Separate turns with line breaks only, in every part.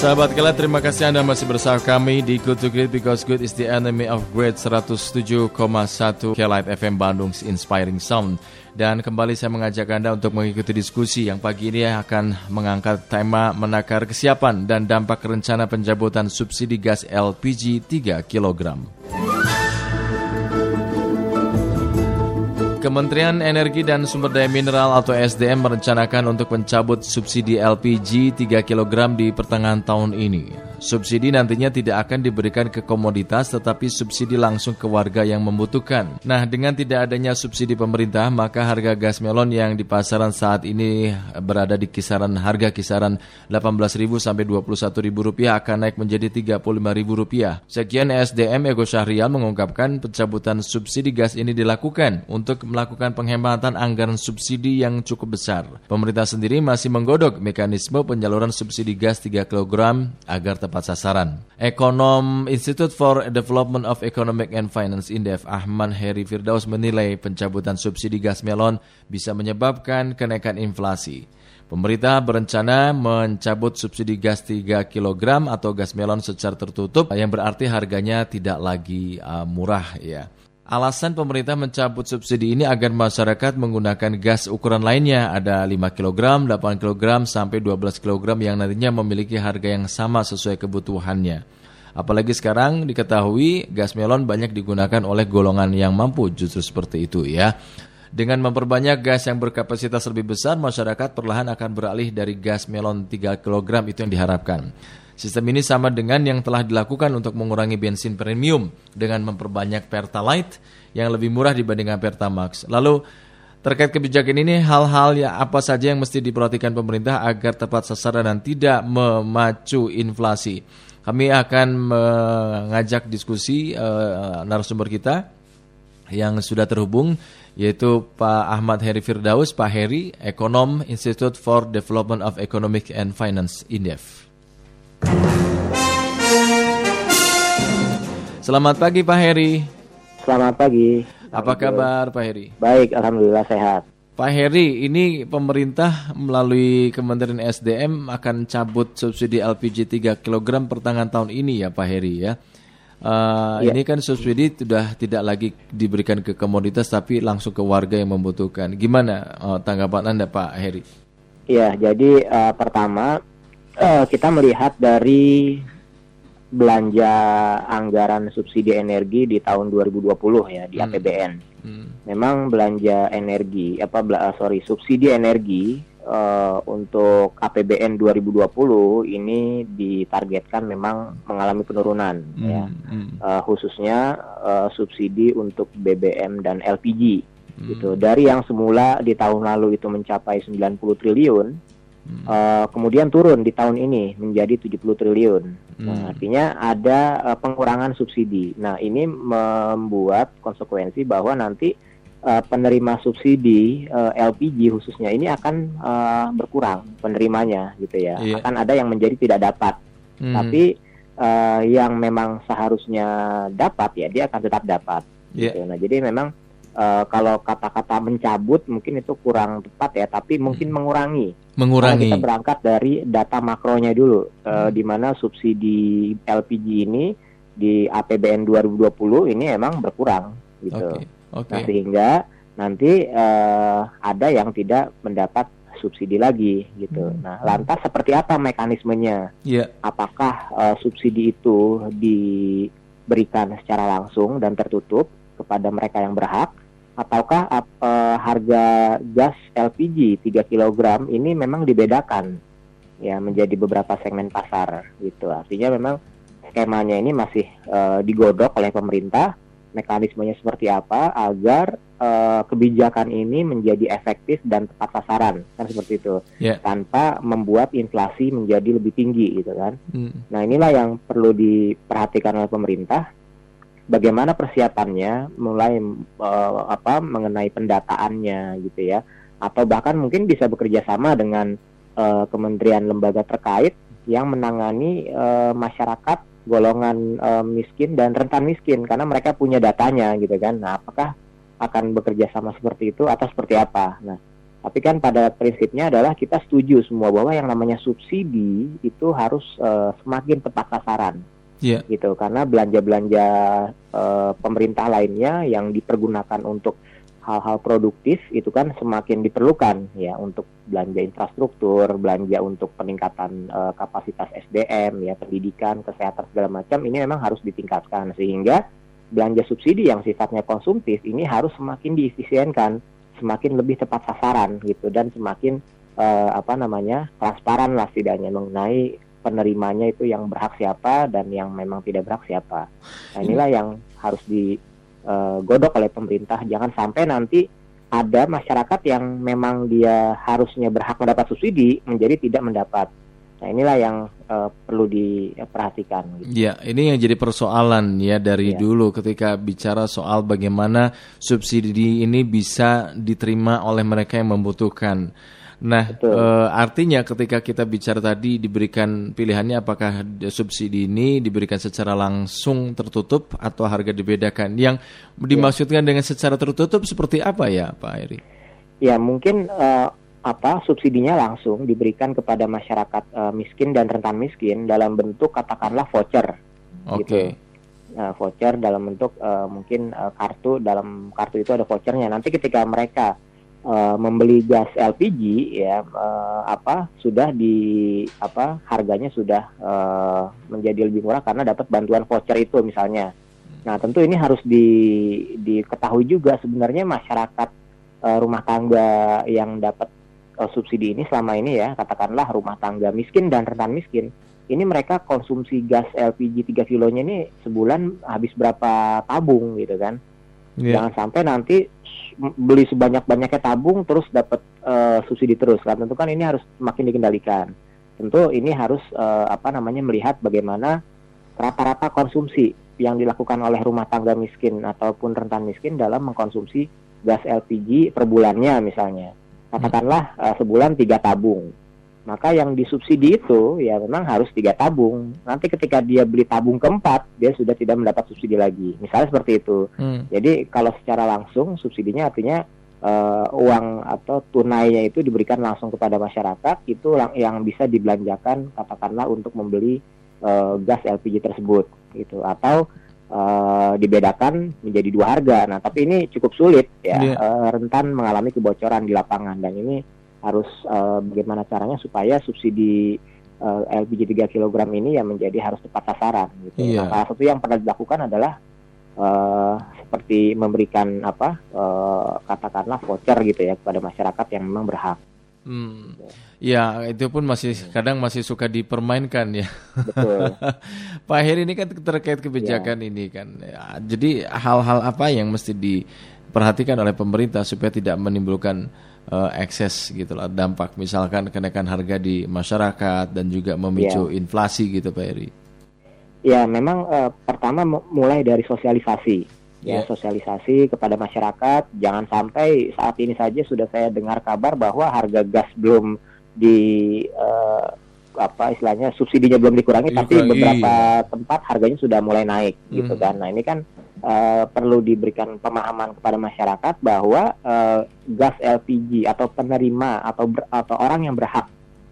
Sahabat kalian, terima kasih Anda masih bersama kami di Good to Great because good is the enemy of great 107,1 Kelight FM Bandung Inspiring Sound. Dan kembali saya mengajak Anda untuk mengikuti diskusi yang pagi ini akan mengangkat tema menakar kesiapan dan dampak rencana pencabutan subsidi gas LPG 3 kg. Kementerian Energi dan Sumber Daya Mineral atau SDM merencanakan untuk mencabut subsidi LPG 3 kg di pertengahan tahun ini. Subsidi nantinya tidak akan diberikan ke komoditas tetapi subsidi langsung ke warga yang membutuhkan. Nah, dengan tidak adanya subsidi pemerintah, maka harga gas melon yang di pasaran saat ini berada di kisaran harga kisaran 18.000 sampai 21.000 rupiah akan naik menjadi 35.000 rupiah. Sekian SDM Ego Syahrial mengungkapkan pencabutan subsidi gas ini dilakukan untuk melakukan penghematan anggaran subsidi yang cukup besar. Pemerintah sendiri masih menggodok mekanisme penyaluran subsidi gas 3 kg agar tepat sasaran. Ekonom Institute for Development of Economic and Finance Indef Ahmad Heri Firdaus menilai pencabutan subsidi gas melon bisa menyebabkan kenaikan inflasi. Pemerintah berencana mencabut subsidi gas 3 kg atau gas melon secara tertutup yang berarti harganya tidak lagi uh, murah ya. Alasan pemerintah mencabut subsidi ini agar masyarakat menggunakan gas ukuran lainnya ada 5 kg, 8 kg, sampai 12 kg yang nantinya memiliki harga yang sama sesuai kebutuhannya. Apalagi sekarang diketahui gas melon banyak digunakan oleh golongan yang mampu justru seperti itu ya. Dengan memperbanyak gas yang berkapasitas lebih besar, masyarakat perlahan akan beralih dari gas melon 3 kg itu yang diharapkan. Sistem ini sama dengan yang telah dilakukan untuk mengurangi bensin premium dengan memperbanyak Pertalite yang lebih murah dibandingkan Pertamax. Lalu terkait kebijakan ini hal-hal ya apa saja yang mesti diperhatikan pemerintah agar tepat sasaran dan tidak memacu inflasi. Kami akan mengajak diskusi uh, narasumber kita yang sudah terhubung yaitu Pak Ahmad Heri Firdaus, Pak Heri, ekonom Institute for Development of Economic and Finance Indef. Selamat pagi Pak Heri.
Selamat pagi.
Apa kabar Pak Heri?
Baik, alhamdulillah sehat.
Pak Heri, ini pemerintah melalui Kementerian SDM akan cabut subsidi LPG 3 kg pertengahan tahun ini ya Pak Heri ya. Uh, ya. Ini kan subsidi sudah tidak lagi diberikan ke komoditas tapi langsung ke warga yang membutuhkan. Gimana uh, tanggapan Anda Pak Heri?
Ya, jadi uh, pertama uh, kita melihat dari belanja anggaran subsidi energi di tahun 2020 ya di hmm. APBN. Hmm. Memang belanja energi apa sorry subsidi energi uh, untuk APBN 2020 ini ditargetkan memang mengalami penurunan hmm. ya. Hmm. Uh, khususnya uh, subsidi untuk BBM dan LPG hmm. gitu. Dari yang semula di tahun lalu itu mencapai 90 triliun Hmm. Uh, kemudian turun di tahun ini menjadi 70 triliun. Hmm. Nah, artinya ada uh, pengurangan subsidi. Nah, ini membuat konsekuensi bahwa nanti uh, penerima subsidi uh, LPG khususnya ini akan uh, berkurang penerimanya gitu ya. Yeah. Akan ada yang menjadi tidak dapat. Hmm. Tapi uh, yang memang seharusnya dapat ya dia akan tetap dapat. Yeah. Gitu. Nah, jadi memang uh, kalau kata-kata mencabut mungkin itu kurang tepat ya, tapi mungkin hmm. mengurangi.
Mengurangi.
Karena kita berangkat dari data makronya dulu, uh, di mana subsidi LPG ini di APBN 2020 ini emang berkurang gitu. Okay. Okay. Nah, sehingga nanti uh, ada yang tidak mendapat subsidi lagi gitu. Hmm. Nah, lantas seperti apa mekanismenya? Yeah. Apakah uh, subsidi itu diberikan secara langsung dan tertutup kepada mereka yang berhak ataukah uh, harga gas LPG 3 kg ini memang dibedakan ya menjadi beberapa segmen pasar gitu. Artinya memang skemanya ini masih uh, digodok oleh pemerintah mekanismenya seperti apa agar uh, kebijakan ini menjadi efektif dan tepat sasaran kan seperti itu yeah. tanpa membuat inflasi menjadi lebih tinggi gitu kan. Mm. Nah inilah yang perlu diperhatikan oleh pemerintah bagaimana persiapannya mulai uh, apa mengenai pendataannya gitu ya atau bahkan mungkin bisa bekerja sama dengan uh, kementerian lembaga terkait yang menangani uh, masyarakat golongan uh, miskin dan rentan miskin karena mereka punya datanya gitu kan nah apakah akan bekerja sama seperti itu atau seperti apa nah Tapi kan pada prinsipnya adalah kita setuju semua bahwa yang namanya subsidi itu harus uh, semakin tepat sasaran. Yeah. Gitu karena belanja-belanja uh, pemerintah lainnya yang dipergunakan untuk hal-hal produktif itu kan semakin diperlukan ya untuk belanja infrastruktur, belanja untuk peningkatan uh, kapasitas SDM ya, pendidikan, kesehatan segala macam ini memang harus ditingkatkan sehingga belanja subsidi yang sifatnya konsumtif ini harus semakin diefisienkan, semakin lebih tepat sasaran gitu dan semakin uh, apa namanya transparan lah setidaknya mengenai penerimanya itu yang berhak siapa dan yang memang tidak berhak siapa. Nah inilah yang harus di uh, godok oleh pemerintah. Jangan sampai nanti ada masyarakat yang memang dia harusnya berhak mendapat subsidi menjadi tidak mendapat. Nah inilah yang uh, perlu diperhatikan.
Gitu. Ya, ini yang jadi persoalan ya dari ya. dulu ketika bicara soal bagaimana subsidi ini bisa diterima oleh mereka yang membutuhkan. Nah, e, artinya ketika kita bicara tadi diberikan pilihannya apakah subsidi ini diberikan secara langsung tertutup atau harga dibedakan. Yang dimaksudkan dengan secara tertutup seperti apa ya, Pak Eri?
Ya, mungkin e, apa subsidinya langsung diberikan kepada masyarakat e, miskin dan rentan miskin dalam bentuk katakanlah voucher. Oke. Okay. Gitu. Voucher dalam bentuk uh, mungkin uh, kartu dalam kartu itu ada vouchernya. Nanti ketika mereka uh, membeli gas LPG ya uh, apa sudah di apa harganya sudah uh, menjadi lebih murah karena dapat bantuan voucher itu misalnya. Nah tentu ini harus di, diketahui juga sebenarnya masyarakat uh, rumah tangga yang dapat uh, subsidi ini selama ini ya katakanlah rumah tangga miskin dan rentan miskin ini mereka konsumsi gas LPG 3 kilonya ini sebulan habis berapa tabung gitu kan. Yeah. Jangan sampai nanti beli sebanyak-banyaknya tabung terus dapat uh, subsidi terus kan? Tentu kan ini harus semakin dikendalikan. Tentu ini harus uh, apa namanya melihat bagaimana rata-rata konsumsi yang dilakukan oleh rumah tangga miskin ataupun rentan miskin dalam mengkonsumsi gas LPG per bulannya misalnya. Katakanlah uh, sebulan tiga tabung maka yang disubsidi itu ya memang harus tiga tabung. Nanti ketika dia beli tabung keempat, dia sudah tidak mendapat subsidi lagi. Misalnya seperti itu. Hmm. Jadi kalau secara langsung subsidinya artinya uh, uang atau tunainya itu diberikan langsung kepada masyarakat, itu yang bisa dibelanjakan katakanlah untuk membeli uh, gas LPG tersebut, gitu. Atau uh, dibedakan menjadi dua harga. Nah, tapi ini cukup sulit ya, yeah. Iya. uh, rentan mengalami kebocoran di lapangan dan ini harus uh, bagaimana caranya supaya subsidi uh, LPG 3 kg ini yang menjadi harus tepat sasaran gitu. Iya. Nah, salah satu yang pernah dilakukan adalah uh, seperti memberikan apa uh, katakanlah voucher gitu ya kepada masyarakat yang memang berhak.
Hmm. Ya, itu pun masih kadang masih suka dipermainkan ya. Betul. Pak Heri ini kan terkait kebijakan ya. ini kan. Ya, jadi hal-hal apa yang mesti diperhatikan oleh pemerintah supaya tidak menimbulkan uh, ekses gitu lah dampak misalkan kenaikan harga di masyarakat dan juga memicu ya. inflasi gitu Pak Eri.
Ya memang uh, pertama mulai dari sosialisasi ya. ya sosialisasi kepada masyarakat jangan sampai saat ini saja sudah saya dengar kabar bahwa harga gas belum di uh, apa istilahnya subsidinya belum dikurangi Dikurangi. tapi beberapa tempat harganya sudah mulai naik gitu hmm. gitu kan. Nah, ini kan uh, perlu diberikan pemahaman kepada masyarakat bahwa uh, gas LPG atau penerima atau ber, atau orang yang berhak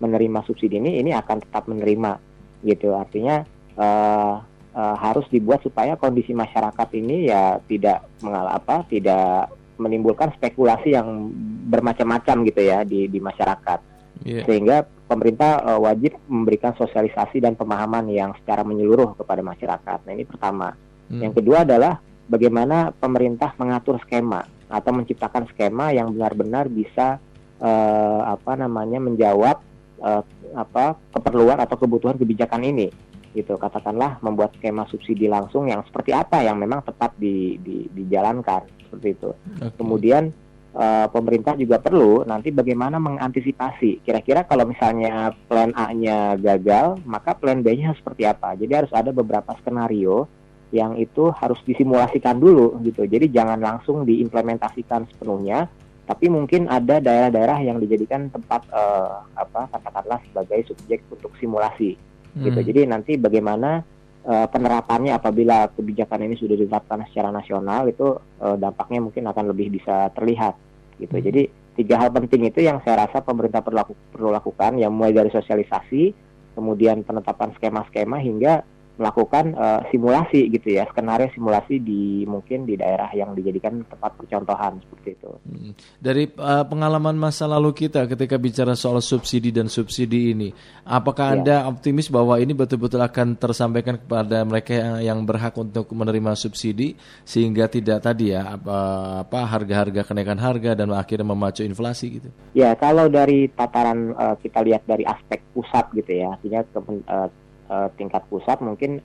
menerima subsidi ini ini akan tetap menerima gitu artinya uh, uh, harus dibuat supaya kondisi masyarakat ini ya tidak mengalami apa tidak menimbulkan spekulasi yang bermacam-macam gitu ya di di masyarakat yeah. sehingga pemerintah uh, wajib memberikan sosialisasi dan pemahaman yang secara menyeluruh kepada masyarakat. Nah ini pertama. Hmm. Yang kedua adalah bagaimana pemerintah mengatur skema atau menciptakan skema yang benar-benar bisa uh, apa namanya menjawab uh, apa keperluan atau kebutuhan kebijakan ini. Gitu katakanlah membuat skema subsidi langsung yang seperti apa yang memang tepat di, di, dijalankan. Seperti itu. Okay. kemudian uh, pemerintah juga perlu nanti bagaimana mengantisipasi kira-kira kalau misalnya plan A-nya gagal maka plan B-nya seperti apa jadi harus ada beberapa skenario yang itu harus disimulasikan dulu gitu. Jadi jangan langsung diimplementasikan sepenuhnya, tapi mungkin ada daerah-daerah yang dijadikan tempat uh, apa katakanlah sebagai subjek untuk simulasi gitu. hmm. gitu. Jadi nanti bagaimana uh, penerapannya apabila kebijakan ini sudah diterapkan secara nasional itu uh, dampaknya mungkin akan lebih bisa terlihat gitu. Hmm. Jadi tiga hal penting itu yang saya rasa pemerintah perlu, perlu lakukan, yang mulai dari sosialisasi, kemudian penetapan skema-skema hingga melakukan uh, simulasi gitu ya skenario simulasi di mungkin di daerah yang dijadikan tempat percontohan seperti itu. Hmm.
Dari uh, pengalaman masa lalu kita ketika bicara soal subsidi dan subsidi ini, apakah ya. anda optimis bahwa ini betul-betul akan tersampaikan kepada mereka yang, yang berhak untuk menerima subsidi sehingga tidak tadi ya apa apa harga-harga kenaikan harga dan akhirnya memacu inflasi gitu?
Ya kalau dari tataran uh, kita lihat dari aspek pusat gitu ya, artinya ke, uh, uh, tingkat pusat mungkin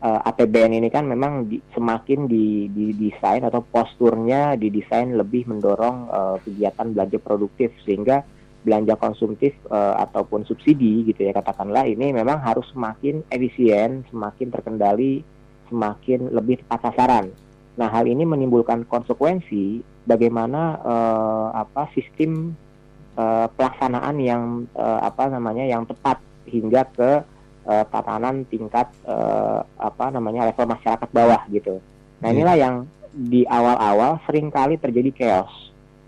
uh, eh, APBN ini kan memang di, semakin di, didesain atau posturnya didesain lebih mendorong uh, kegiatan belanja produktif sehingga belanja konsumtif uh, ataupun subsidi gitu ya katakanlah ini memang harus semakin efisien, semakin terkendali, semakin lebih tepat sasaran. Nah, hal ini menimbulkan konsekuensi bagaimana uh, apa sistem uh, pelaksanaan yang uh, apa namanya yang tepat hingga ke uh, tatanan tingkat uh, apa namanya level masyarakat bawah gitu. Nah inilah yang di awal-awal sering kali terjadi chaos.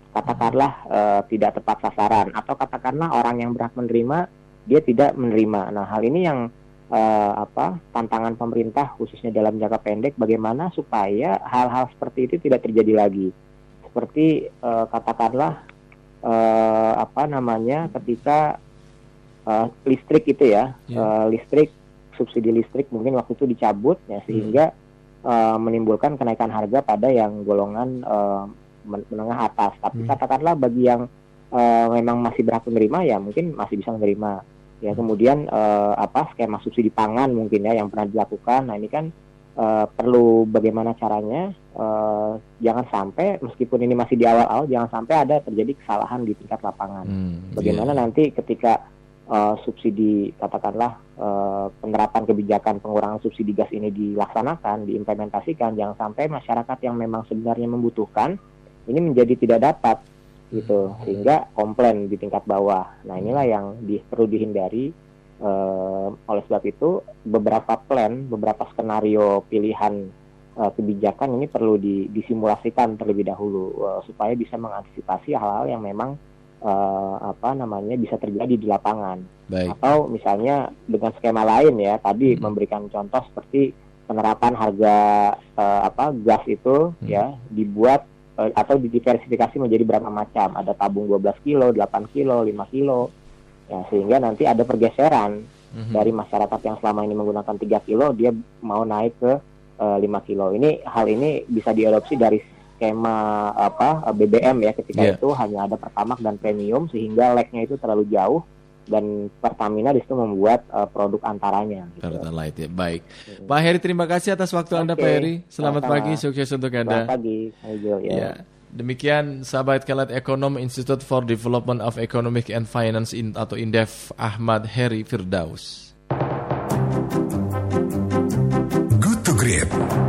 Katakanlah uh, tidak tepat sasaran atau katakanlah orang yang berhak menerima dia tidak menerima. Nah hal ini yang uh, apa tantangan pemerintah khususnya dalam jangka pendek bagaimana supaya hal-hal seperti itu tidak terjadi lagi. Seperti uh, katakanlah uh, apa namanya ketika uh, listrik itu ya yeah. Iya. uh, listrik subsidi listrik mungkin waktu itu dicabut ya sehingga hmm. uh, menimbulkan kenaikan harga pada yang golongan uh, menengah atas tapi hmm. katakanlah bagi yang uh, memang masih berhak menerima ya mungkin masih bisa menerima ya kemudian uh, apa skema subsidi pangan mungkin ya yang pernah dilakukan nah ini kan uh, perlu bagaimana caranya uh, jangan sampai meskipun ini masih di awal-awal jangan sampai ada terjadi kesalahan di tingkat lapangan hmm, bagaimana yeah. nanti ketika uh, subsidi katakanlah uh, penerapan kebijakan pengurangan subsidi gas ini dilaksanakan, diimplementasikan, jangan sampai masyarakat yang memang sebenarnya membutuhkan ini menjadi tidak dapat gitu hmm. sehingga komplain di tingkat bawah. Nah inilah yang di, perlu dihindari. Uh, oleh sebab itu beberapa plan, beberapa skenario pilihan uh, kebijakan ini perlu di, disimulasikan terlebih dahulu uh, supaya bisa mengantisipasi hal-hal yang memang uh, apa namanya bisa terjadi di lapangan. Baik. Atau misalnya dengan skema lain ya, tadi hmm. memberikan contoh seperti penerapan harga uh, apa gas itu hmm. ya dibuat uh, atau didiversifikasi menjadi berapa macam. Ada tabung 12 kilo, 8 kilo, 5 kilo. Ya, sehingga nanti ada pergeseran hmm. dari masyarakat yang selama ini menggunakan 3 kilo dia mau naik ke uh, 5 kilo. Ini hal ini bisa diadopsi dari skema apa BBM ya ketika yeah. itu hanya ada Pertamax dan Premium sehingga lagnya itu terlalu jauh dan Pertamina di situ membuat uh, produk antaranya.
Gitu. Light ya, baik. Hmm. Pak Heri terima kasih atas waktu okay. Anda Pak Heri. Selamat Sama. pagi, sukses untuk Anda.
Selamat pagi, Ayo, ya. ya.
Demikian sahabat kelat ekonom Institute for Development of Economic and Finance in, atau Indef Ahmad Heri Firdaus. Good to Great. Good to Great.